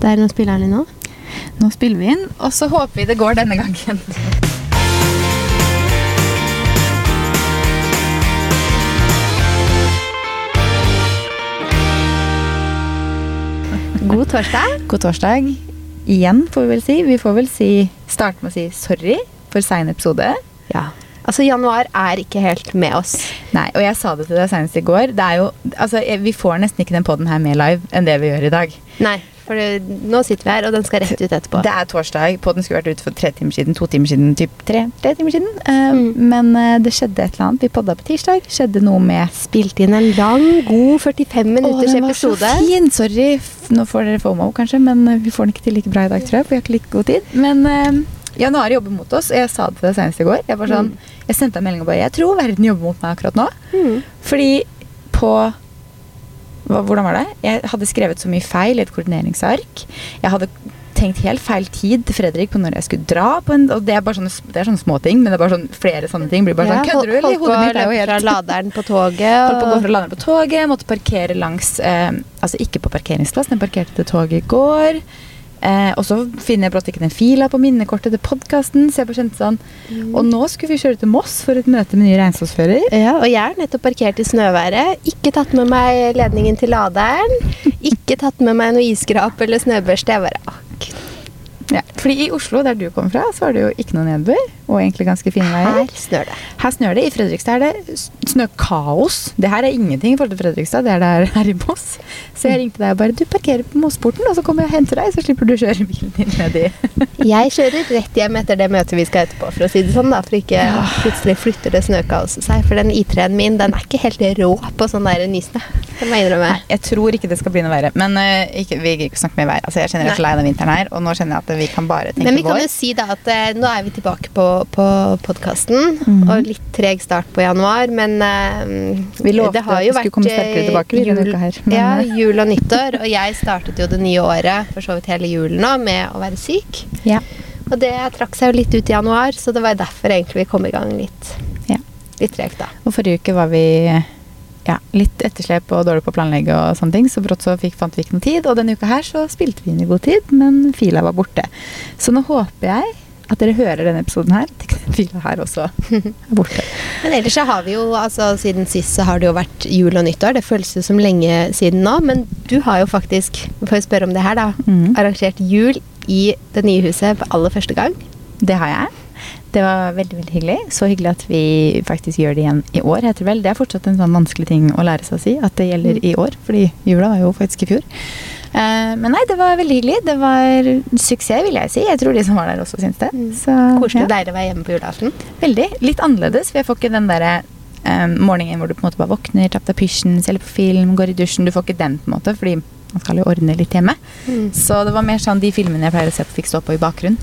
Der, nå spiller han inn nå. Nå spiller vi inn, og så håper vi det går denne gangen. God torsdag. God torsdag. Igjen, får vi vel si. Vi får vel si, starte med å si sorry for sein episode. Ja. Altså, januar er ikke helt med oss. Nei, og jeg sa det til deg senest i går. Det er jo, altså, Vi får nesten ikke den poden her mer live enn det vi gjør i dag. Nei, for nå sitter vi her, og den skal rett ut etterpå. Det er torsdag. Podden skulle vært ute for tre timer siden, to timer siden, typ tre, tre timer siden. Eh, Mm. Men eh, det skjedde et eller annet. Vi podda på tirsdag. Skjedde noe med Spilte inn en lang, god 45 minutters den var så fin! Sorry. Nå får dere FOMO, kanskje, men eh, vi får den ikke til like bra i dag, tror jeg. For vi har ikke like god tid. Men januar jobber mot oss, og jeg sa det til deg senest i går. Jeg, var sånn, jeg sendte en melding og bare Jeg tror verden jobber mot meg akkurat nå. Mm. Fordi på Hvordan var det? Jeg hadde skrevet så mye feil i et koordineringsark. Jeg hadde tenkt helt feil tid til Fredrik på når jeg skulle dra. på en, og Det er bare sånne, det er sånne små ting, men det er bare sånn, flere sånne ting. blir bare sånn, Ja, Kødder du, eller? Holdt på Hodet å mitt er jo løpe fra laderen på toget. Holdt på å gå fra laderen på toget, måtte parkere langs eh, Altså ikke på parkeringsplass, men parkerte til toget i går. Eh, og så finner jeg brått ikke den fila på minnekortet til podkasten. Så jeg bare kjente sånn Og nå skulle vi kjøre til Moss for et møte med ny regnskapsfører. ja, og jeg er nettopp parkert i snøværet. Ikke tatt med meg ledningen til laderen. Ikke tatt med meg noe isskrap eller snøbørste. Jeg bare, «Å, Gud, Ja, fordi i Oslo, der du kommer fra, så er det jo ikke noe nedbør. Og egentlig ganske fine veier. Her snør det. Her snør det. I Fredrikstad er det snøkaos. Det her er ingenting i forhold til Fredrikstad. Det er det her- i Moss. Så jeg ringte deg og bare Du parkerer på Mossporten, og så kommer jeg og henter deg, så slipper du å kjøre bilen din ned i Jeg kjører rett hjem etter det møtet vi skal etterpå, for å si det sånn, da. For ikke plutselig flytter det snøkaoset seg. For den I3-en min, den er ikke helt rå på sånn der nysnø. Det må jeg innrømme. Nei, jeg tror ikke det skal bli noe verre. Men uh, ikke, vi ikke snakke mer vær. Altså, jeg er så lei den vinteren her, og nå kjenner jeg at vi kan bare tenke Men vi kan vår. jo si da at eh, nå er vi tilbake på, på podkasten. Mhm. Og litt treg start på januar, men eh, Vi lovte det har at jo vi skulle komme sterkere eh, tilbake vi denne uka her, men, ja, eh. jul og nyttår. Og jeg startet jo det nye året, for så vidt hele julen nå, med å være syk. Ja. Og det trakk seg jo litt ut i januar, så det var derfor egentlig vi kom i gang litt, Ja. litt tregt, da. Og forrige uke var vi ja, litt etterslep og dårlig på å planlegge og sånne ting, så brått så fikk, fant vi ikke noe tid. Og denne uka her så spilte vi inn i god tid, men fila var borte. Så nå håper jeg at dere hører denne episoden her. fila her også er borte. Men ellers så har vi jo, altså siden sist så har det jo vært jul og nyttår. Det føles jo som lenge siden nå, men du har jo faktisk, får jeg spørre om det her da, mm. arrangert jul i det nye huset for aller første gang. Det har jeg. Det var veldig veldig hyggelig. Så hyggelig at vi faktisk gjør det igjen i år. heter Det vel. Det er fortsatt en sånn vanskelig ting å lære seg å si, at det gjelder Mm. i år. Fordi jula var jo faktisk i fjor. Eh, men nei, det var veldig hyggelig. Det var suksess, vil jeg si. Jeg tror de som var der også syns det. Mm. Så, Koselig ja. deilig å være hjemme på julaften. Veldig. Litt annerledes, for jeg får ikke den derre eh, morgenen hvor du på en måte bare våkner, tar på pysjen, ser litt på film, går i dusjen. Du får ikke den, på en måte, fordi man skal jo ordne litt hjemme. Mm. Så det var mer sånn de filmene jeg pleier å se på, fikk stå på i bakgrunn.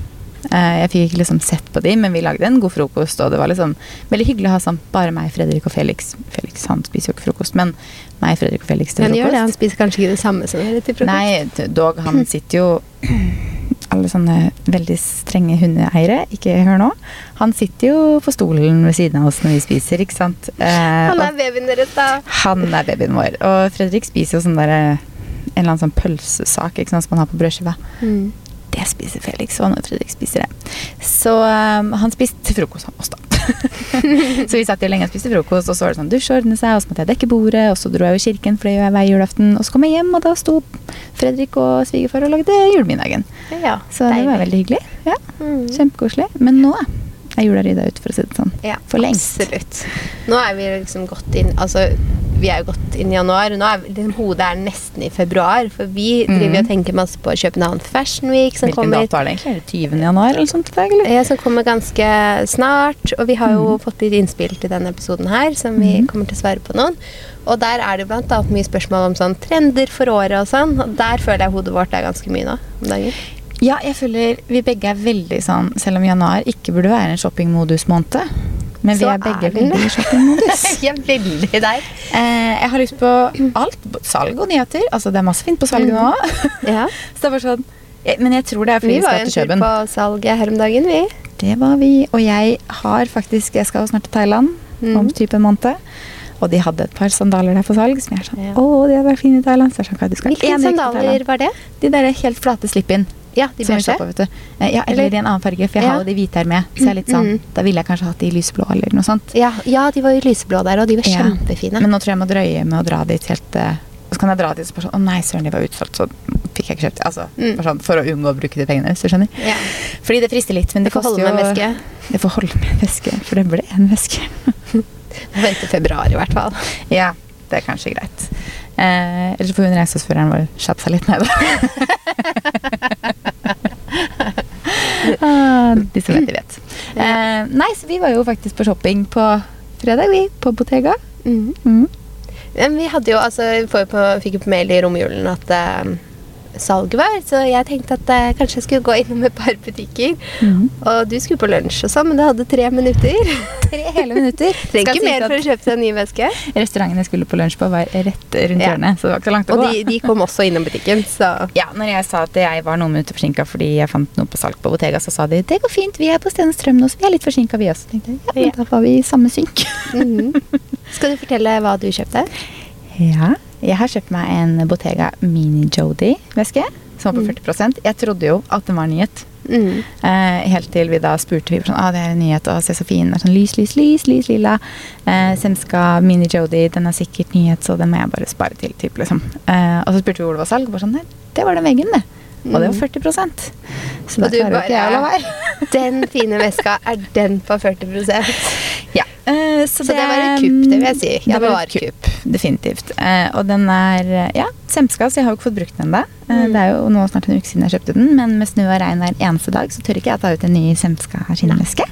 Eh, jeg fikk ikke liksom sett på de, men vi lagde en god frokost, og det var liksom veldig hyggelig å ha sammen bare meg, Fredrik og Felix. Felix han spiser jo ikke frokost, men meg, Fredrik og Felix til Han gjør det, han spiser kanskje ikke det samme som dere til frokost. Nei, dog, han sitter jo Alle sånne veldig strenge hundeeiere, ikke hør nå. Han sitter jo på stolen ved siden av oss når vi spiser, ikke sant. Eh, Han er babyen deres, da. han er babyen vår. Og Fredrik spiser jo sånn derre En eller annen sånn pølsesak ikke sant, som man har på brødskiva. Mm. Det spiser Felix, og når Fredrik spiser det. Så um, han spiste til frokost han oss, da. så vi satt jo lenge og spiste frokost, og så var det sånn dusj og ordne seg, og så måtte jeg dekke bordet, og så dro jeg jo i kirken, for det gjør jeg hver julaften, og så kom jeg hjem, og da sto Fredrik og svigerfar og lagde julemiddagen. Ja, Så det var veldig hyggelig. Ja, Mm. Kjempekoselig. Men nå er jula rydda ut, for å si det sånn. Ja, For lengst. Absolutt. Nå er vi liksom gått inn Altså, vi er jo gått inn i januar. Nå er liksom, hodet er nesten i februar. For vi driver mm. og tenker masse på København Fashion Week, som Hvilken kommer, dato er det egentlig? Er det 20. januar eller sånt eller? ja, som kommer ganske snart. Og vi har jo fått litt innspill til denne episoden her, som vi kommer til å svare på noen. Og der er det annet mye spørsmål om sånn trender for året og sånn. Og der føler jeg hodet vårt er ganske mye nå om dagen. Ja, jeg føler vi begge er veldig sånn Selv om januar ikke burde være en shoppingmodus-måned. Men vi er begge er veldig i shoppingmodus. Jeg er veldig der. eh, jeg har lyst på alt. Salg og nyheter. Altså, det er masse fint på salg nå. Ja. Så det var sånn jeg- Men jeg tror det er fordi Vi vi var en tur på salget her om dagen, vi. Det var vi. Og jeg har faktisk Jeg skal jo snart til Thailand Mm. om type en måned. Og de hadde et par sandaler der på salg som jeg er sånn Ja. Å, de hadde vært fine i Thailand. Så jeg er sånn, «Hva, du skal Hvilke til sandaler var det? De der helt flate slipp-in. Ja, de beige. du. Eh, Ja, eller Eller- i en annen farge, for jeg Ja. har jo de hvite her med. Så jeg er litt sånn, Mm. Da ville jeg kanskje hatt de lyseblå eller noe sånt. Ja, ja, de var jo lyseblå der, og de var kjempefine. Men nå tror jeg jeg må drøye med å dra dit helt uh, så kan jeg dra dit og sånn Å nei, søren, de var utsolgt, så fikk jeg ikke kjøpt Altså, Mm. bare sånn, For å unngå å bruke de pengene, hvis du skjønner. ja. Fordi det frister litt, men det Det får koster holde jo med veske. Det får holde med veske, for det ble en veske. Vente februar, i hvert fall. ja, det er kanskje greit. Eh, ellers får hun reiseføreren vår kjappe seg litt ned. ah, de som vet, de vet. Eh, nei, så vi var jo faktisk på shopping på fredag, vi. På Bottega. Mm. Mm. Men vi hadde jo, altså, vi fikk jo på mail i romjulen at eh, salget var, så jeg tenkte at eh, kanskje jeg skulle gå innom et par butikker. Mm. Og du skulle på lunsj og sånn, men du hadde tre minutter. Tre hele minutter. Trenger ikke mer for å kjøpe seg en ny veske. Restauranten jeg skulle på lunsj på, var rett rundt Ja. hjørnet, så det var ikke så langt å Og gå. de, de kom også innom butikken, så Ja, når jeg sa at jeg var noen minutter forsinka fordi jeg fant noe på salg på Bottega, så sa de det går fint, vi er på Sten Strøm nå, så vi er litt forsinka vi også. Tenkte jeg, ja, men Ja. da var vi i samme synk. Mhm. Skal du fortelle hva du kjøpte? Ja, jeg har kjøpt meg en Bottega Mini Jody-veske, som var på 40% Jeg trodde jo at den var nyhet. Mm. Eh, helt til vi da spurte vi sånn, ah, det er en nyhet, og se så fin, sånn lys, lys, lys, lys, lilla. Eh, Semska Mini Jody, den er sikkert nyhet, så den må jeg bare spare til, typ, liksom. Eh, og så spurte vi hvor det var salg, bare sånn, det var den veggen, det. Og det var 40% Så da klarer jo ikke jeg å la være. Den fine veska, er den på 40% Ja. Eh, så, Så det var et kupp, det vil jeg si. Ja, det det var var et kupp, definitivt. Uh, og den er eh, ja, semska, så jeg har jo ikke fått brukt den ennå. Uh, Mm. Det er jo nå snart en uke siden jeg kjøpte den, men med snø og regn hver eneste dag, så tør ikke jeg ta ut en ny semska skinnveske.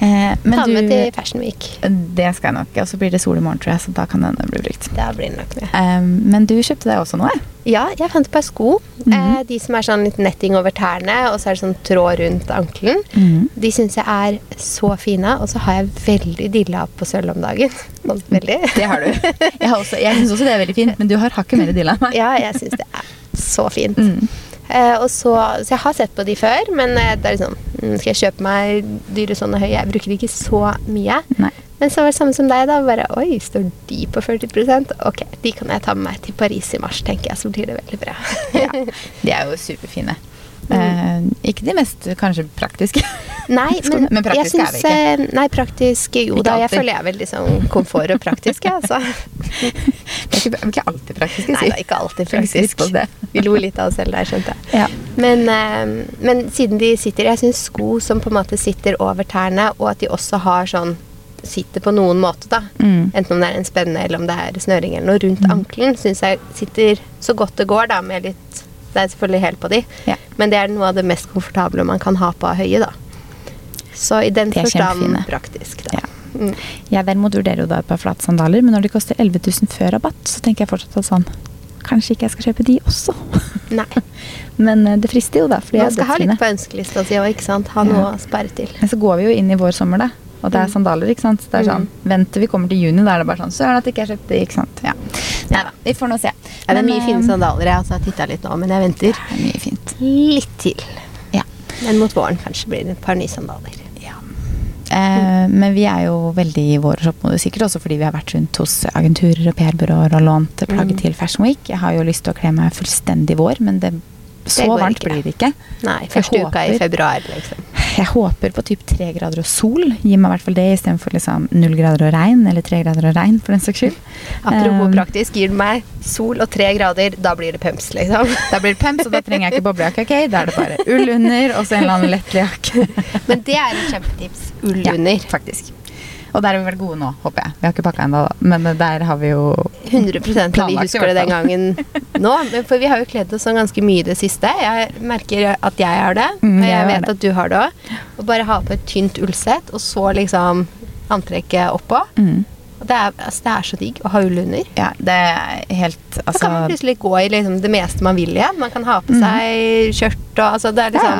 Eh, Ta med du- til Fashion Week. Det skal jeg nok. Og så blir det sol i morgen, tror jeg, så da kan den bli brukt. Da blir det nok med. Eh, men du kjøpte deg også noe? Ja, jeg fant et par sko. Mhm. eh, de som er sånn litt netting over tærne, og så er det sånn tråd rundt ankelen. Mhm. De syns jeg er så fine, og så har jeg veldig dilla på sølv om dagen. Sånn Veldig. Det har du. Jeg, har også- jeg syns også det er veldig fint, men du har hakket mer dilla enn meg. Ja, jeg syns det er så fint. Mm. Uh, og så, så jeg har sett på de før, men uh, det er liksom mm, Skal jeg kjøpe meg dyre sånne høye? Jeg bruker ikke så mye. Nei. Men så var det samme som deg, da. Bare oi, står de på 40% Ok, de kan jeg ta med meg til Paris i mars, tenker jeg. Så blir det veldig bra. Ja, de er jo superfine. Eh, ikke de mest kanskje praktiske. Nei, men, men praktiske jeg er vi syns eh, Nei, praktisk Jo da, jeg føler jeg er veldig sånn komfort og praktisk, jeg, altså. Er ikke, ikke alltid praktiske, Nei, det er ikke alltid praktisk. Vi lo litt av oss selv der, skjønte jeg. Ja. Men, eh, men siden de sitter Jeg syns sko som på en måte sitter over tærne, og at de også har sånn Sitter på noen måte, da. Mm. Enten om det er en spenne eller om det er snøring eller noe rundt ankelen, syns jeg sitter så godt det går, da, med litt Det er selvfølgelig helt på de, Ja. men det er noe av det mest komfortable man kan ha på høye, da. Så i den De forstand praktisk, da. Ja. Mm. Jeg derimot vurderer jo da et par flatsandaler, men når de koster 11 000 før rabatt, så tenker jeg fortsatt at sånn Kanskje ikke jeg skal kjøpe de også. Nei. Men eh, det frister jo, da. Fordi Man skal ha litt på ønskelista si òg, ikke sant. Ha Ja. å sperre til. Men så går vi jo inn i vår sommer, da. Og det er Mm. sandaler, ikke sant. Det er sånn, Vent til vi kommer til juni, da er det bare sånn Søren at ikke jeg kjøpte de, ikke sant. Ja. Nei da, vi får nå se. Ja, det er Men, mye fine eh, sandaler. Jeg har titta litt nå, men jeg venter er litt til. Ja. Men mot våren kanskje blir det et par nye sandaler. ja. Eh, men vi er jo veldig i vår shoppmodus, sikkert også fordi vi har vært rundt hos agenturer og PR-byråer og lånt plagget Mm. til Fashion Week. Jeg har jo lyst til å kle meg fullstendig vår, men det, så varmt ikke. blir det ikke. Nei, første uka i februar, liksom. Jeg håper på typ tre grader og sol. Gi meg i hvert fall det istedenfor liksom null grader og regn, eller tre grader og regn, for den saks skyld. Apropos Um, praktisk, gir du meg sol og tre grader, da blir det pumps, liksom. Da blir det pumps, og da trenger jeg ikke boblejakke. ok? Da er det bare ull under og så en eller annen lettlig jakke. Men det er et kjempetips. Ull Ja, under. faktisk. Og der har vi vært gode nå, håper jeg. Vi har ikke pakka ennå. Men eh, der har vi jo 100 at vi husker det den gangen nå. For vi har jo kledd oss sånn ganske mye i det siste. Jeg merker at jeg har det, Mm, og jeg vet at du har det òg. Å bare ha på et tynt ullsett, og så liksom antrekket oppå. mm, Det er, altså, det er så digg å ha ull under. Ja, det er helt altså... Da kan man plutselig gå i liksom det meste man vil igjen. Man kan ha på Mm. seg skjørt og altså, det, er Ja.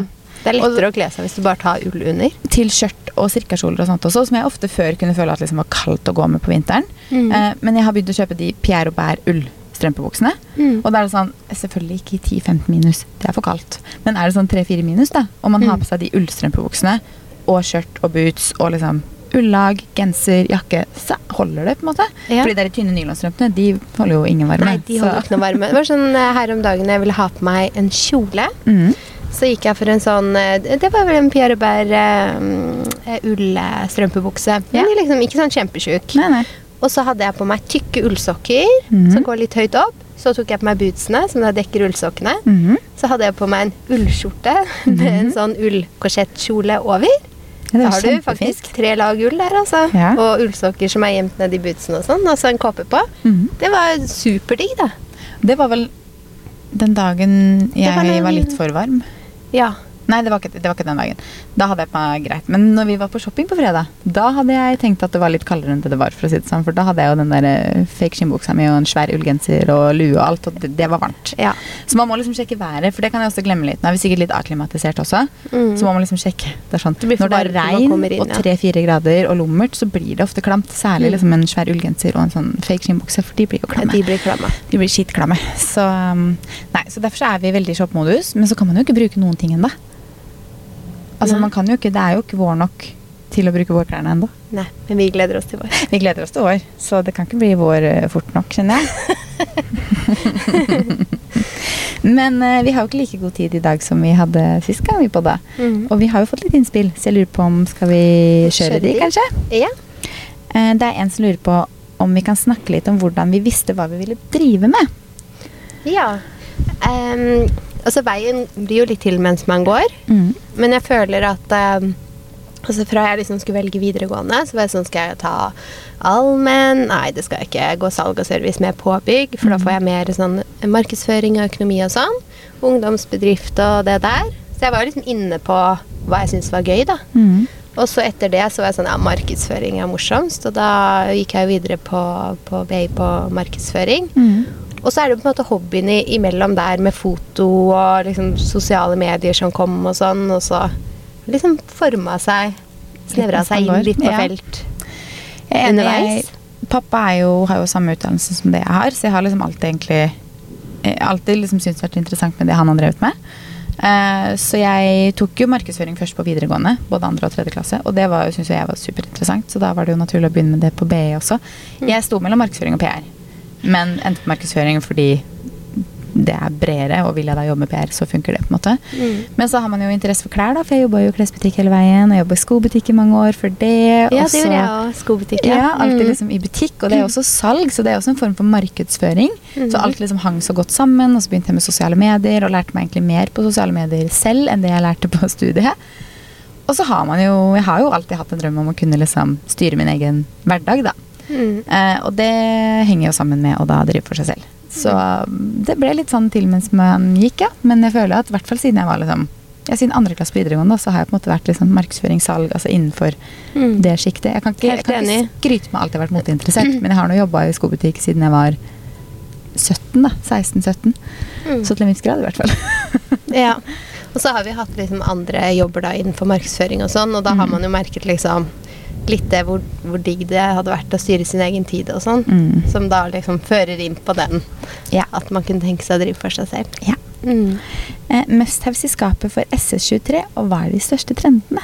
Det er lettere å kle seg hvis du bare tar ull under. til skjørt og silkekjoler og sånt også, som jeg ofte før kunne føle at liksom var kaldt å gå med på vinteren. Mm. Eh, men jeg har begynt å kjøpe de Pierre Robert ullstrømpebuksene. Mm. Og da er det sånn Selvfølgelig ikke i 10-15 minus, det er for kaldt. Men er det sånn 3-4 minus, da, og man har Mm. på seg de ullstrømpebuksene og skjørt og boots og liksom ullag, genser, jakke, så holder det. på en måte. Ja. Fordi de tynne nylonstrømpene de holder jo ingen varme. Nei, de holder ikke noe varme. Det var sånn eh, her om dagen jeg ville ha på meg en kjole. Mm. Så gikk jeg for en sånn eh, Det var vel en Pierre Robert uh, ullstrømpebukse. Ja. Men liksom ikke sånn kjempesjuk. Nei, nei. Og så hadde jeg på meg tykke ullsokker Mhm. som går litt høyt opp. Så tok jeg på meg bootsene, som da dekker ullsokkene. Mhm. Så hadde jeg på meg en ullskjorte med en sånn ullkorsettkjole over. Ja, Da har du faktisk tre lag ull der, altså. Ja. Og ullsokker som er gjemt nedi bootsene og sånn, og så en kåpe på. Mhm. Det var superdigg, da. Det var vel den dagen jeg var var, litt for varm. Ja. Nei, det var, ikke, det var ikke den dagen. Da hadde jeg på meg greit. Men når vi var på shopping på fredag, da hadde jeg tenkt at det var litt kaldere enn det det var. For å si det sånn, for da hadde jeg jo den der eh, fake skinnbuksa mi og en svær ullgenser og lue og alt, og det, det var varmt. ja. Så man må liksom sjekke været, for det kan jeg også glemme litt. Nå er vi sikkert litt akklimatisert også, Mm. så man må liksom sjekke. Det er sånn, Det når det er regn inn, ja. og tre-fire grader og lummert, så blir det ofte klamt. Særlig Mm. liksom en svær ullgenser og en sånn fake skinnbukse, for de blir jo Ja, klamme. De blir klamme. De blir skitklamme. Så, um, nei, så derfor så er vi i veldig shoppmodus, men så kan man jo ikke bruke noen ting ennå. Altså, man kan jo ikke, det er jo ikke vår nok til å bruke vårklærne ennå. Nei, men vi gleder oss til vår. Vi gleder oss til vår, så det kan ikke bli vår eh, fort nok, kjenner jeg. men uh, vi har jo ikke like god tid i dag som vi hadde sist gang vi podda. Mm. Og vi har jo fått litt innspill, så jeg lurer på om skal vi kjøre Kjøre de, kanskje? Ja. Uh, Det er en som lurer på om vi kan snakke litt om hvordan vi visste hva vi ville drive med. ja. Ehm, altså, veien blir jo litt til mens man går, Mm. men jeg føler at eh, Altså Fra jeg liksom skulle velge videregående, så var jeg sånn Skal jeg ta allmenn? Nei, det skal jeg ikke. Gå salg og service med påbygg, for da får jeg mer sånn markedsføring og økonomi og sånn. Ungdomsbedrift og det der. Så jeg var liksom inne på hva jeg syntes var gøy, da. Mm. Og så etter det så var jeg sånn Ja, markedsføring er morsomst, og da gikk jeg jo videre på, på BI på markedsføring. Mm. Og så er det på en måte hobbyen imellom der med foto og liksom sosiale medier som kom og sånn, og så liksom forma seg Snevra seg inn litt på ja. felt er underveis. Jeg- Pappa jo, har jo samme utdannelse som det jeg har, så jeg har liksom alltid egentlig alltid liksom syntes vært interessant med det han har drevet med. Uh, så jeg tok jo markedsføring først på videregående, både andre og tredje klasse. Og det var- syntes jeg var superinteressant, så da var det jo naturlig å begynne med det på BI også. Mm. Jeg sto mellom markedsføring og PR, men endte på markedsføring fordi det er bredere, og vil jeg da jobbe med PR, så funker det. på en måte. Mm. Men så har man jo interesse for klær, da, for jeg jobba jo i klesbutikk hele veien. Og jobba i skobutikk i mange år for det. Ja, også, det gjorde jeg òg. Skobutikk. ja, alltid Mm. liksom i butikk, og det er også salg, så det er også en form for markedsføring. Mm. Så alt liksom hang så godt sammen, og så begynte jeg med sosiale medier, og lærte meg egentlig mer på sosiale medier selv enn det jeg lærte på studiet. Og så har man jo, jeg har jo alltid hatt en drøm om å kunne liksom styre min egen hverdag, da. Mm. Eh, og det henger jo sammen med å da drive for seg selv. Så Mm. det ble litt sånn til mens man gikk, ja. Men jeg føler at i hvert fall siden jeg var liksom ja, siden andre klasse på videregående, så har jeg på en måte vært liksom markedsføringssalg altså innenfor Mm. det sjiktet. Jeg kan ikke, jeg kan ikke skryte med alt jeg har vært moteinteressert, men jeg har nå jobba i skobutikk siden jeg var 17, da. 16-17. Mm. Så til en viss grad, i hvert fall. Ja. Og så har vi hatt liksom andre jobber da innenfor markedsføring og sånn, og da har Mm. man jo merket liksom litt det hvor, hvor digg det hadde vært å styre sin egen tid og sånn. Mm. Som da liksom fører inn på den Ja. at man kunne tenke seg å drive for seg selv. ja. Mm. Eh, Must-haves i skapet for SS23, og hva er de største trendene?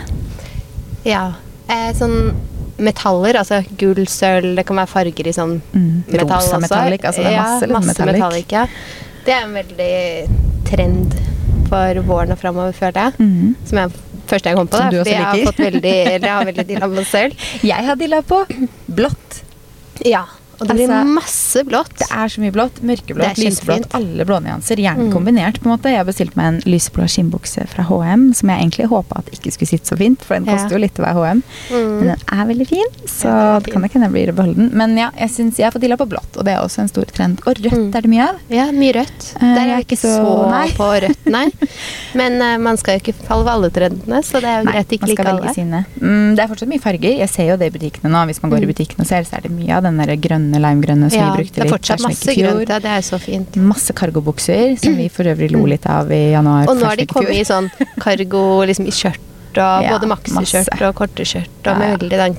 Ja. Eh, sånn metaller, altså gull, sølv, det kan være farger i sånn Mm. metall Rosa også. metallic, altså det er masse, ja, masse metallic. metallic. ja. Det er en veldig trend for våren og framover, føler jeg. Mm. Som jeg første jeg kom på. Som Da, du fordi jeg har fått veldig, jeg har veldig dilla på selv. Jeg har dilla på blått. Ja. Og det blir Altså, masse blått. Det er så mye blått. Mørkeblått, lyseblått, alle blånyanser. Gjerne Mm. kombinert. på en måte. Jeg har bestilt meg en lyseblå skinnbukse fra HM, som jeg egentlig håpa at ikke skulle sitte så fint, for den Ja. koster jo litt å være HM. Mm. Men den er veldig fin, så Ja, det det kan ikke hende jeg blir beholde den. Men ja, jeg synes jeg har fått dilla på blått, og det er også en stor trend. Og rødt Mm. er det mye av. Ja, mye rødt. Eh, Der er jeg ikke så, så- nei. på rødt, nei. Men uh, man skal jo ikke falle ved alle trendene, så det er jo greit å ikke like alle. sine. Mm, det er fortsatt mye farger. Jeg ser jo det i butikkene nå. Hvis man går i Mm. butikken og ser, så er det mye av den der grønne limegrønne som Ja, vi brukte litt. det er fortsatt masse grønt. Ja, det er jo så fint. Masse kargobukser, som vi for øvrig lo Mm. litt av i januar. Og nå har de kommet i sånn kargo liksom i skjørt, og Ja, både maxiskjørt og korte skjørt, og Ja, med veldig den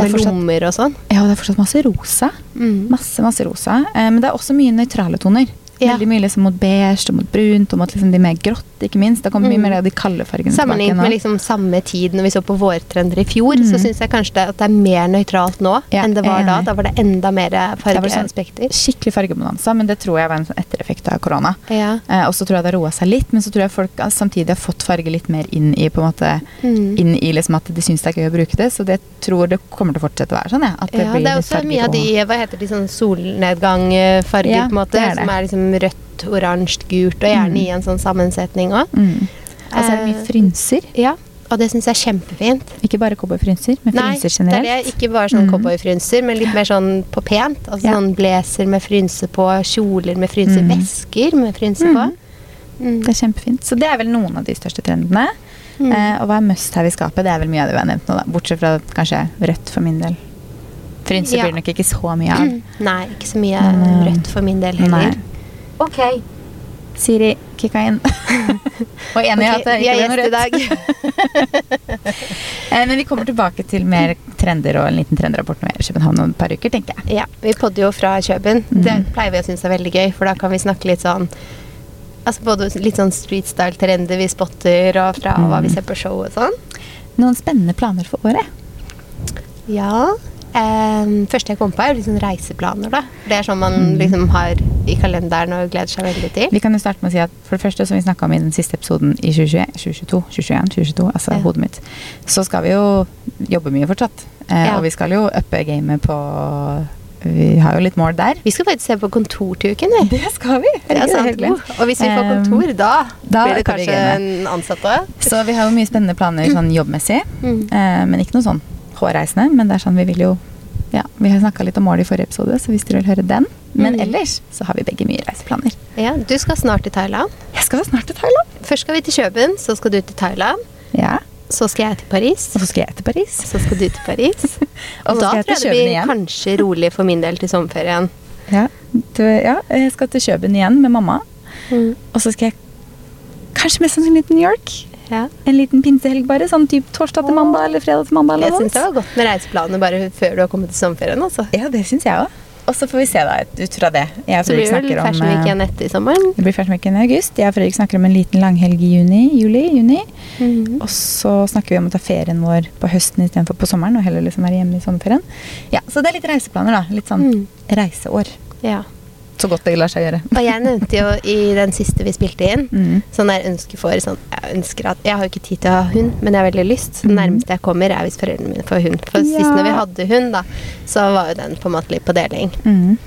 er med fortsatt- lommer og sånn. Ja, og det er fortsatt masse rosa. Mm. Masse, masse rosa. Eh, men det er også mye nøytrale toner. Ja. Veldig mye liksom mot beige og mot brunt og mot liksom de mer grått, ikke minst. Da kommer mye Mm. mer av de kalde fargene Sammenlignet med liksom samme tid når vi så på vårtrender i fjor, Mm. så syns jeg kanskje det, at det er mer nøytralt nå Ja, enn det var da. Da var det enda mer det sånn- fargespekter. Skikkelig fargebonanza, men det tror jeg var en sånn ettereffekt av korona. Ja. Eh, og så tror jeg det har roa seg litt, men så tror jeg folk eh, samtidig har fått farge litt mer inn i på en måte Mm. inn i liksom at de syns det er gøy å bruke det. Så det tror det kommer til å fortsette å være sånn. Ja, at det ja, blir det er også mye av de hva heter de, sånn solnedgangfarger, Ja, på en måte, det er det. som er liksom rødt, oransje, gult, og gjerne Mm. i en sånn sammensetning òg. mm. Altså er det mye Eh, frynser. Ja, og det syns jeg er kjempefint. Ikke bare cowboyfrynser, men Nei, frynser er generelt. det. Ikke bare sånn Mm. cowboyfrynser, men litt mer sånn på pent. Altså Ja. sånn blazer med frynse på, kjoler med frynse, Mm. vesker med frynse Mm. på. Mm. Det er kjempefint. Så det er vel noen av de største trendene. Mm. Eh, og hva er must her i skapet? Det er vel mye av det vi har nevnt nå, da. Bortsett fra kanskje rødt for min del. Frynser Ja. blir det nok ikke så mye av. Nei, ikke så mye Men, eh, rødt for min del heller. Nei. Ok, Siri, kicka inn. og enig i at det ikke ble noe rødt. Eh, Men vi kommer tilbake til mer trender og en liten trendrapport med København om et par uker, tenker jeg. Ja, vi podder jo fra Kjøben. Mm. Det pleier vi å synes er veldig gøy, for da kan vi snakke litt sånn Altså både litt sånn street style-trender vi spotter, og fra hva vi Mm. ser på show og sånn. Noen spennende planer for året? Ja. Um, første jeg kom på, er liksom reiseplaner, da. Det er sånn man Mm. liksom har i kalenderen og gleder seg veldig til. Vi kan jo starte med å si at for det første, som vi snakka om i den siste episoden i 2021, 2022, 2021, 2022, altså Ja. hodet mitt, så skal vi jo jobbe mye fortsatt. Eh, Ja. Og vi skal jo uppe gamet på Vi har jo litt mål der. Vi skal faktisk se på kontor til uken, vi. Det skal vi! Det er sant. Og hvis vi får kontor, da, da blir det kanskje en ansatt òg. Så vi har jo mye spennende planer sånn jobbmessig. Mm. Eh, men ikke noe sånn hårreisende. Men det er sånn vi vil jo Ja, vi har snakka litt om mål i forrige episode, så hvis dere vil høre den. Men Mm. ellers så har vi begge mye reiseplaner. Ja, du skal snart til Thailand. Jeg skal snart til Thailand. Først skal vi til Kjøben, så skal du til Thailand. Ja. Så skal jeg til Paris. Og så skal jeg til Paris. Så skal du til Paris. Og da jeg tror jeg det blir igjen. kanskje rolig for min del til sommerferien. Ja, du, ja, jeg skal til Kjøben igjen med mamma. Og så skal jeg kanskje mest sannsynlig til New York. Ja. En liten pinsehelg bare. Sånn typ torsdag til mandag eller fredag til mandag. Jeg syns det var godt med reiseplaner bare før du har kommet til sommerferien. Altså. Ja, det syns jeg òg. Og så får vi se da, ut fra det. Jeg Så blir det vel Fashion Week eh, igjen etter sommeren. Det blir Fashion Week i august. Jeg og Fredrik snakker om en liten langhelg i juni. Juli, juni. Mhm. Og så snakker vi om å ta ferien vår på høsten istedenfor på sommeren. Og heller liksom være hjemme i sommerferien. Ja, Så det er litt reiseplaner, da. Litt sånn Mm. reiseår. Ja. Så godt det lar seg gjøre. Og jeg nevnte jo i den siste vi spilte inn, Mm. sånn der ønske for sånn, Jeg ønsker at Jeg har jo ikke tid til å ha hund, men jeg har veldig lyst. Så det Mm. nærmeste jeg kommer, er hvis foreldrene mine får hund. For Ja. sist når vi hadde hund, da, så var jo den på en måte litt på deling. Mm.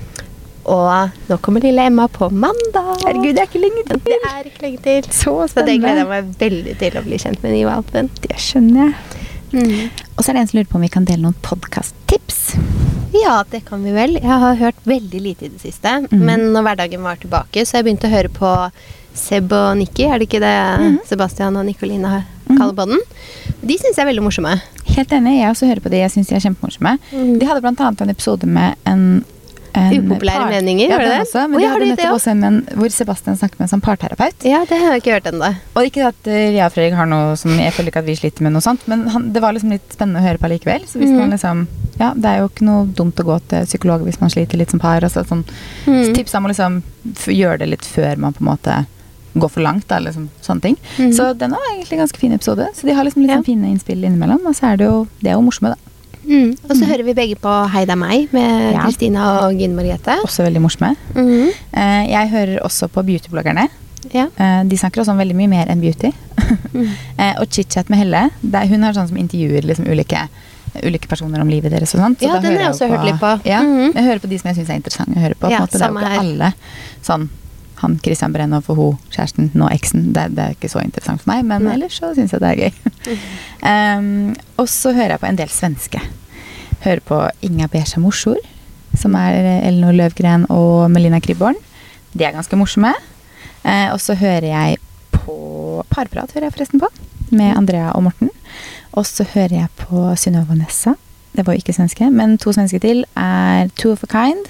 Og nå kommer lille Emma på mandag. Herregud, det er ikke lenge til. Det er ikke lenge til. Så Så det gleder jeg spennende. meg veldig til å bli kjent med nyvalpen. Det skjønner jeg. Mm. Og så er det en som lurer på om vi kan dele noen podkast-tips. Ja, det kan vi vel. Jeg har hørt veldig lite i det siste. Mm. Men når hverdagen var tilbake, så jeg begynt å høre på Seb og Nikki. Er det ikke det mm. Sebastian og Nikoline har- Mhm. kaller på den? De syns jeg er veldig morsomme. Helt enig. Jeg også hører på de. Jeg syns de er kjempemorsomme. Mm. De hadde annet en episode med en Upopulære part. meninger, ja, var det det? Også, men oh, de hadde nettopp også? en men, hvor Sebastian snakket med en sånn parterapeut. Ja, det har jeg ikke hørt ennå. Og ikke at eh, jeg og Fredrik har noe som Jeg føler ikke at vi sliter med noe sånt, men han, det var liksom litt spennende å høre på likevel. Så hvis mm. man liksom Ja, det er jo ikke noe dumt å gå til psykolog hvis man sliter litt som par. Altså, sånn, mm. Så tipsa om å liksom gjøre det litt før man på en måte går for langt, da, liksom, sånne ting. Mhm. Så den var egentlig en ganske fin episode. Så de har liksom litt Ja. sånn fine innspill innimellom. Og så er det jo Det er jo morsomme, da. Mm. Og så mm. hører vi begge på Hei, det er meg med Ja. Kristina og Gine Margrethe. Også veldig morsomme. Mhm. Eh, jeg hører også på beautybloggerne. Ja. Eh, de snakker også om veldig mye mer enn beauty. Mhm. eh, og chit-chat med Helle. Der hun har sånn som intervjuer liksom ulike, ulike personer om livet deres og sånt. Så Ja, da den hører har jeg også hørt litt på. Ja, Mhm. Jeg hører på de som jeg syns er interessante å høre på. på Ja, måte. Det er jo ikke alle sånn han Christian Brenna for hun kjæresten, nå eksen. Det, det er ikke så interessant for meg, men Nei. ellers så syns jeg det er gøy. um, og så hører jeg på en del svenske. Hører på Inga Beja Morsor, som er eh, Elinor Løvgren og Melina Kribborn. De er ganske morsomme. Uh, og så hører jeg på Parprat, hører jeg forresten på, med Andrea og Morten. Og så hører jeg på Synnøve Nessa. Det var jo ikke svenske, men to svenske til er Two of a Kind.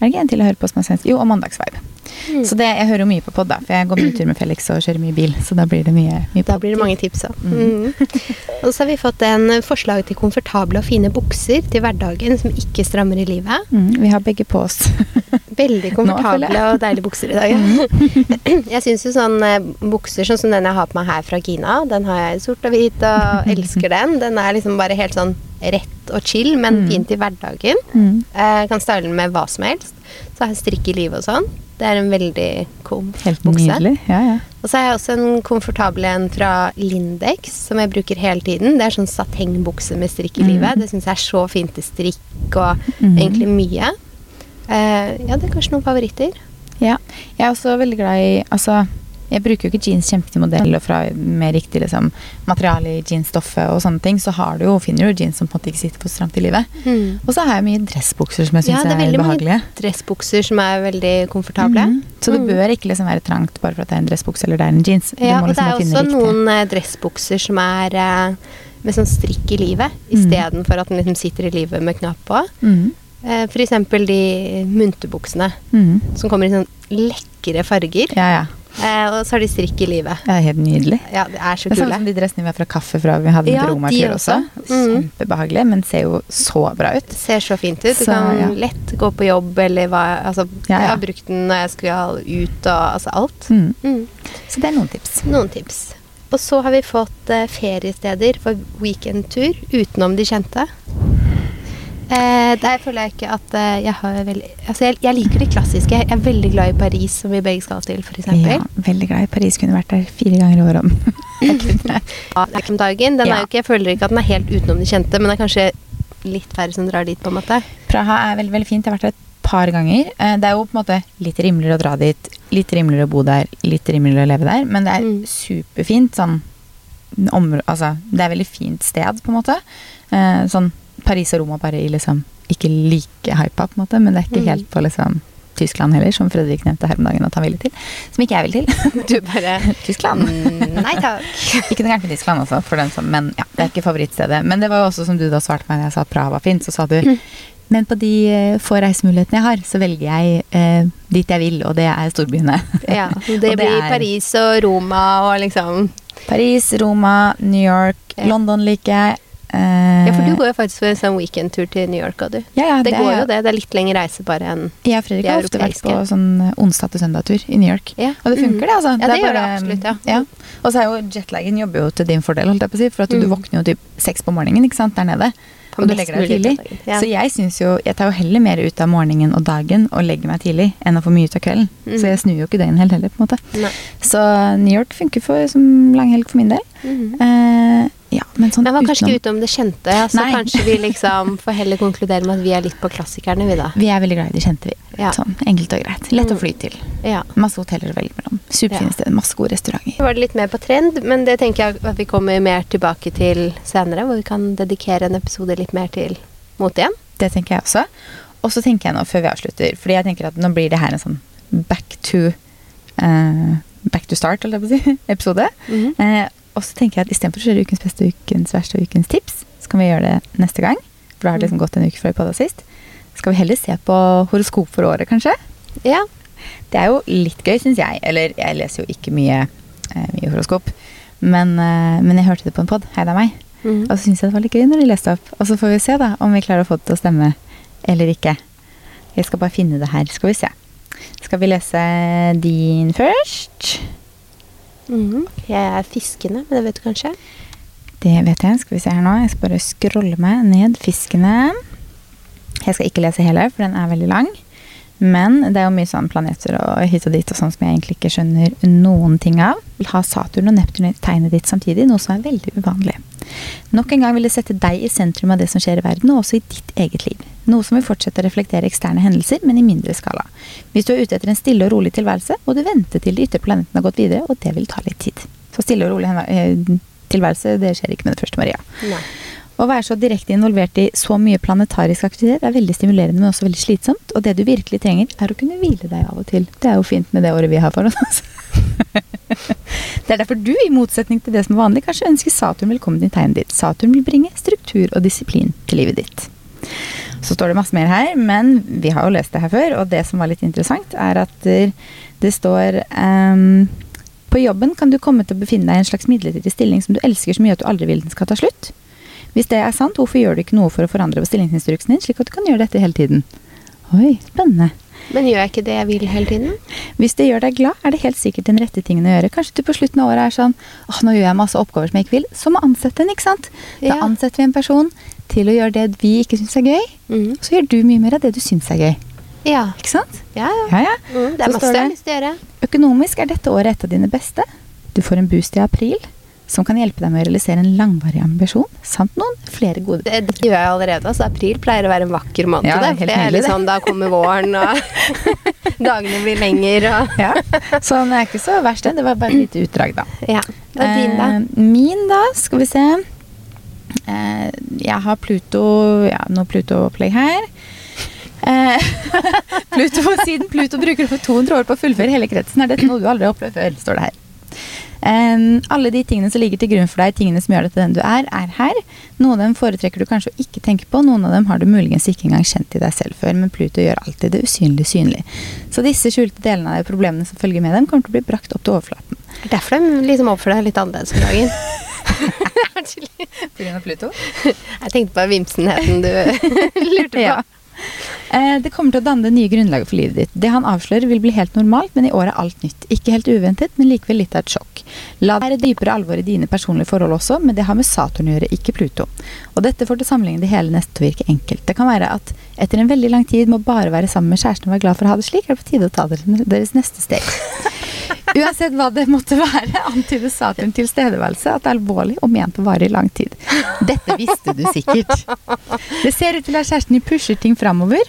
Er det ikke en til å høre på som er svensk? Jo, og Mandagsvibe. Mm. Så det, jeg hører jo mye på pod, da, for jeg går mye tur med Felix og kjører mye bil. Så da blir det mye, mye Da blir det mange tips ja. Mm. og så har vi fått en forslag til komfortable og fine bukser til hverdagen som ikke strammer i livet. Mm, vi har begge på oss. Veldig komfortable og deilige bukser i dag. jeg syns jo sånn eh, bukser sånn som den jeg har på meg her fra Gina, den har jeg i sort og hvit og elsker den. Den er liksom bare helt sånn rett og chill, men Mm. fint i hverdagen. Mm. Jeg kan style den med hva som helst. Så har jeg strikk i livet og sånn. Det er en veldig kom Helt bukse. nydelig. Ja, ja. Og så har jeg også en komfortabel en fra Lindex, som jeg bruker hele tiden. Det er sånn satengbukse med strikk i Mm. livet. Det syns jeg er så fint til strikk og mm. egentlig mye. Uh, ja, det er kanskje noen favoritter. Ja, jeg er også veldig glad i Altså, jeg bruker jo ikke jeans kjempetid modell og fra mer riktig liksom, materiale i jeansstoffet og sånne ting, så har du jo, finner du jeans som på en måte ikke sitter for stramt i livet. Og så har jeg mye dressbukser som jeg Ja, syns det er er, behagelige. mange dressbukser som er veldig komfortable. Mhm. Så det Mm. bør ikke liksom være trangt bare for at det er en dressbukse eller det er en jeans. Ja, må og det liksom er også noen eh, dressbukser som er eh, med sånn strikk i livet, Mm. istedenfor at den liksom sitter i livet med knapp på. Mm. Eh, eksempel de munterbuksene, Mhm. som kommer i sånn lekre farger. Ja, ja. Eh, og så har de strikk i livet. Er helt nydelig. Ja, det er så Det er samme som de dressene vi har fra Kaffe fra vi hadde Ja, romartur også. også. Mhm. Kjempebehagelige, men ser jo så bra ut. Ser så fint ut. Du Så, kan ja. lett gå på jobb, eller hva Altså, Ja, ja. jeg har brukt den når jeg skal ut, og altså alt. Mm. Mm. Så det er noen tips. Noen tips. Og så har vi fått eh, feriesteder for weekendtur utenom de kjente. Eh, der føler jeg ikke at eh, jeg har veldig Altså, jeg, jeg liker det klassiske. Jeg er veldig glad i Paris, som vi begge skal til, f.eks. Ja, veldig glad i Paris. Kunne vært der fire ganger i året om. Jeg kunne. Ja, om dagen. Den Ja. er jo ikke, jeg føler ikke at den er helt utenom de kjente, men det er kanskje litt færre som drar dit, på en måte. Praha er veldig, veldig fint. Jeg har vært der et par ganger. Eh, Det er jo på en måte litt rimeligere å dra dit, litt rimeligere å bo der, litt rimeligere å leve der, men det er Mm. superfint sånn om, Altså, det er et veldig fint sted, på en måte. Eh, Sånn Paris og Roma bare i liksom Ikke like hypa, på en måte, men det er ikke Mm. helt på liksom Tyskland heller, som Fredrik nevnte her om dagen at han ville til. Som ikke jeg vil til. Du bare Tyskland. mm, Nei takk. Ikke noe gærent med Tyskland altså, for den som, men ja, det er ikke favorittstedet. Men det var jo også som du da svarte meg da jeg sa at Praha var fint, så sa du Mm. men på de eh, få reisemulighetene jeg har, så velger jeg eh, dit jeg vil, og det er storbyene. Ja, det, det blir er- Paris og Roma og liksom Paris, Roma, New York. London liker jeg. Eh, Ja, for du går jo faktisk for en sånn weekendtur til New York, du. ja, ja, Det går er- jo det. Det er litt lengre reise bare enn Jeg og Fredrik har ofte vært på sånn onsdag til søndag-tur i New York. Ja. Og det funker, det, altså. Ja, det er gjør det absolutt, ja. Og så er jo jetlagen jobber jo til din fordel, holdt jeg på å si. For at du Mm. våkner jo typ seks på morgenen, ikke sant, der nede. På og du legger deg tidlig. Så jeg syns jo Jeg tar jo heller mer ut av morgenen og dagen og legger meg tidlig enn å få mye ut av kvelden. Mm. Så jeg snur jo ikke døgnet helt heller, på en måte. Nei. Så New York funker for, som langhelg for min del. Mhm. Eh, ja, men sånn Men var kanskje utenom ikke utenom det kjente, så altså, kanskje vi liksom får heller konkludere med at vi er litt på klassikerne, vi da. Vi er veldig glad i de kjente, vi. Ja. Sånn enkelt og greit. Lett å Mm. fly til. Ja. Masse hoteller å velge mellom. Superfine Ja. steder, masse gode restauranter. Så var det litt mer på trend, men det tenker jeg at vi kommer mer tilbake til senere, hvor vi kan dedikere en episode litt mer til mote igjen. Det tenker jeg også. Og så tenker jeg nå, før vi avslutter, fordi jeg tenker at nå blir det her en sånn back to uh, Back to start, holdt jeg på å si, episode. Mhm. Eh, og så tenker jeg at istedenfor å kjøre ukens beste, ukens verste og ukens tips, så kan vi gjøre det neste gang. For da har det liksom gått en uke fra vi podda sist. Skal vi heller se på horoskop for året, kanskje? Ja. Det er jo litt gøy, syns jeg. Eller jeg leser jo ikke mye, eh, mye horoskop. Men, eh, men jeg hørte det på en pod. Hei, det er meg. Mm. Og så syns jeg det var litt gøy når de leste opp. Og så får vi se da om vi klarer å få det til å stemme eller ikke. Jeg skal bare finne det her, skal vi se. Skal vi lese din først? Mhm. Jeg er fiskende, men det vet du kanskje? Det vet jeg. Skal vi se her nå. Jeg skal bare scrolle meg ned. Fiskene. Jeg skal ikke lese hele, for den er veldig lang. Men det er jo mye sånn planeter og hit og dit og sånn som jeg egentlig ikke skjønner noen ting av. Vil ha Saturn og Neptun i tegnet ditt samtidig, noe som er veldig uvanlig. Nok en gang vil det sette deg i sentrum av det som skjer i verden, og også i ditt eget liv. Noe som vil fortsette å reflektere eksterne hendelser, men i mindre skala. Hvis du er ute etter en stille og rolig tilværelse, må du vente til de ytre planetene har gått videre, og det vil ta litt tid. Så stille og rolig eh, tilværelse, det skjer ikke med det første, Maria. Nei. Å være så direkte involvert i så mye planetarisk aktivitet er veldig stimulerende, men også veldig slitsomt. Og det du virkelig trenger, er å kunne hvile deg av og til. Det er jo fint med det året vi har for oss. det er derfor du, i motsetning til det som er vanlig, kanskje ønsker Saturn velkommen i tegnet ditt. Saturn vil bringe struktur og disiplin til livet ditt. Så står det masse mer her, men vi har jo lest det her før, og det som var litt interessant, er at det står um, På jobben kan du komme til å befinne deg i en slags midlertidig stilling som du elsker så mye at du aldri vil den skal ta slutt. Hvis det er sant, hvorfor gjør du ikke noe for å forandre på stillingsinstruksen din, slik at du kan gjøre dette hele tiden? Oi, spennende. Men gjør jeg ikke det jeg vil hele tiden? Hvis det gjør deg glad, er det helt sikkert den rette tingen å gjøre. Kanskje du på slutten av året er sånn åh, nå gjør jeg masse oppgaver som jeg ikke vil. Så må ansette en, ikke sant? Da Ja. ansetter vi en person til å gjøre det vi ikke syns er gøy. Mm. Og så gjør du mye mer av det du syns er gøy. Ja. Ikke sant? Ja, ja. Ja, ja. Mm, det er masse jeg har lyst til å gjøre. Økonomisk er dette året et av dine beste. Du får en boost i april som kan hjelpe deg med å realisere en langvarig ambisjon, samt noen flere gode Det, det gjør jeg allerede. Altså, april pleier å være en vakker måned. Ja, det er helt det er nydelig, sånn, Da kommer våren, og dagene blir lengre. Og, Ja, Så den er ikke så verst, den. Det var bare et lite utdrag, da. ja. Det er din, da. Eh, min, da, skal vi se. Eh, jeg har Pluto Ja, noe Pluto-opplegg her. Eh, Pluto, siden Pluto bruker over 200 år på å fullføre hele kretsen, er dette noe du aldri har opplevd før, står det her. Eh, alle de tingene som ligger til grunn for deg, tingene som gjør deg til den du er, er her. Noen av dem foretrekker du kanskje å ikke tenke på, noen av dem har du muligens ikke engang kjent i deg selv før, men Pluto gjør alltid det usynlige synlig. Så disse skjulte delene av og problemene som følger med dem, kommer til å bli brakt opp til overflaten. Er derfor de liksom oppfører deg litt annerledes om dagen. Pga. Pluto? Jeg tenkte på vimsenheten du lurte på. Ja. Eh, Det kommer til å danne det nye grunnlaget for livet ditt. Det han avslører vil bli helt normalt, men i år er alt nytt. Ikke helt uventet, men likevel litt av et sjokk. La det være dypere alvor i dine personlige forhold også, men det har med Saturn å gjøre, ikke Pluto. Og dette får til sammenligning det hele neste til å virke enkelt. Det kan være at etter en veldig lang tid med å bare være sammen med kjæresten og være glad for å ha det slik, er det på tide å ta deres neste steg. Uansett hva det måtte være, antydet Saturn tilstedeværelse at det er alvorlig og ment å vare i lang tid. Dette visste du sikkert. Det ser ut til at kjæresten din pusher ting framover.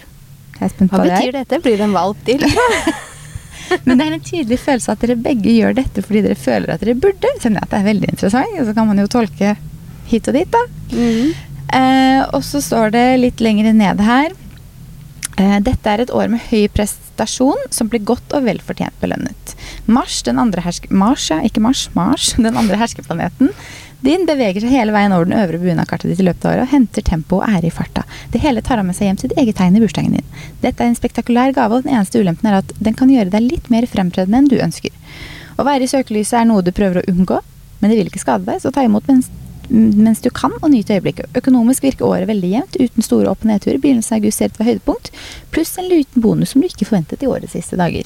Jeg er spent Hva hva det betyr dette? Blir det en valp til? Men det er en tydelig følelse at dere begge gjør dette fordi dere føler at dere burde. Kjenner jeg at det er veldig interessant. Og så kan man jo tolke hit og dit, da. Mm. Eh, og så står det litt lenger ned her Dette er et år med høy prestasjon som blir godt og velfortjent belønnet. Mars, den andre. Mars, ja, Mars. Mars, den andre herskeplaneten din beveger seg hele veien over den øvre buen ditt i løpet av året og henter tempo og ære i farta. Det hele tar han med seg hjem sitt eget tegn i bursdagen din. Dette er en spektakulær gave, og den eneste ulempen er at den kan gjøre deg litt mer fremtredende enn du ønsker. Å være i søkelyset er noe du prøver å unngå, men det vil ikke skade deg, så ta imot mens mens du kan, og nyte øyeblikket. Økonomisk virker året veldig jevnt, uten store opp- og nedturer. Begynnelsen av august ser ut til høydepunkt, pluss en liten bonus som du ikke forventet i årets siste dager.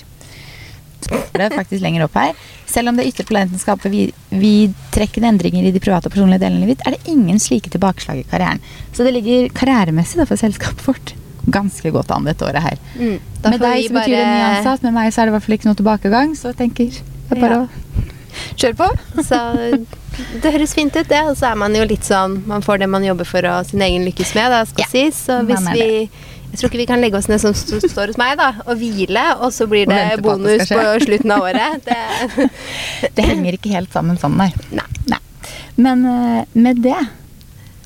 Det er faktisk lenger opp her. Selv om det ytre planeten skaper vid- vidtrekkende endringer i de private og personlige delene ditt, er det ingen slike tilbakeslag i karrieren. Så det ligger karrieremessig da, for selskapet vårt ganske godt an dette året her. Mm. Med deg så betyr det ny ansatt, med meg så er det i hvert fall ikke noe tilbakegang, så jeg tenker er bare Ja. å kjøre på. Så det høres fint ut, det. Og så er man jo litt sånn Man får det man jobber for og sin egen lykkes med, da, skal Ja, sies. Så hvis vi Jeg tror ikke vi kan legge oss ned som st- står hos meg, da, og hvile, og så blir det bonus på det på slutten av året. Det, Det henger ikke helt sammen sånn, nei. nei. nei. Men eh, med det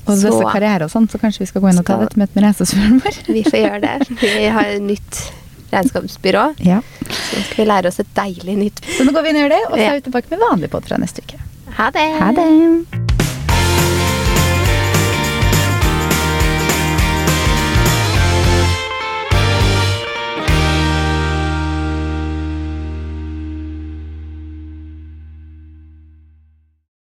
og Så- disse karriere og sånn, så kanskje vi skal gå inn og ta Skal- et møte med regnskapsføreren vår. Vi får gjøre det. Vi har nytt regnskapsbyrå. Ja. Så skal vi lære oss et deilig nytt Så nå går vi inn og gjør det, og så er vi tilbake med vanlig båt fra neste uke. Ha det. Ha det!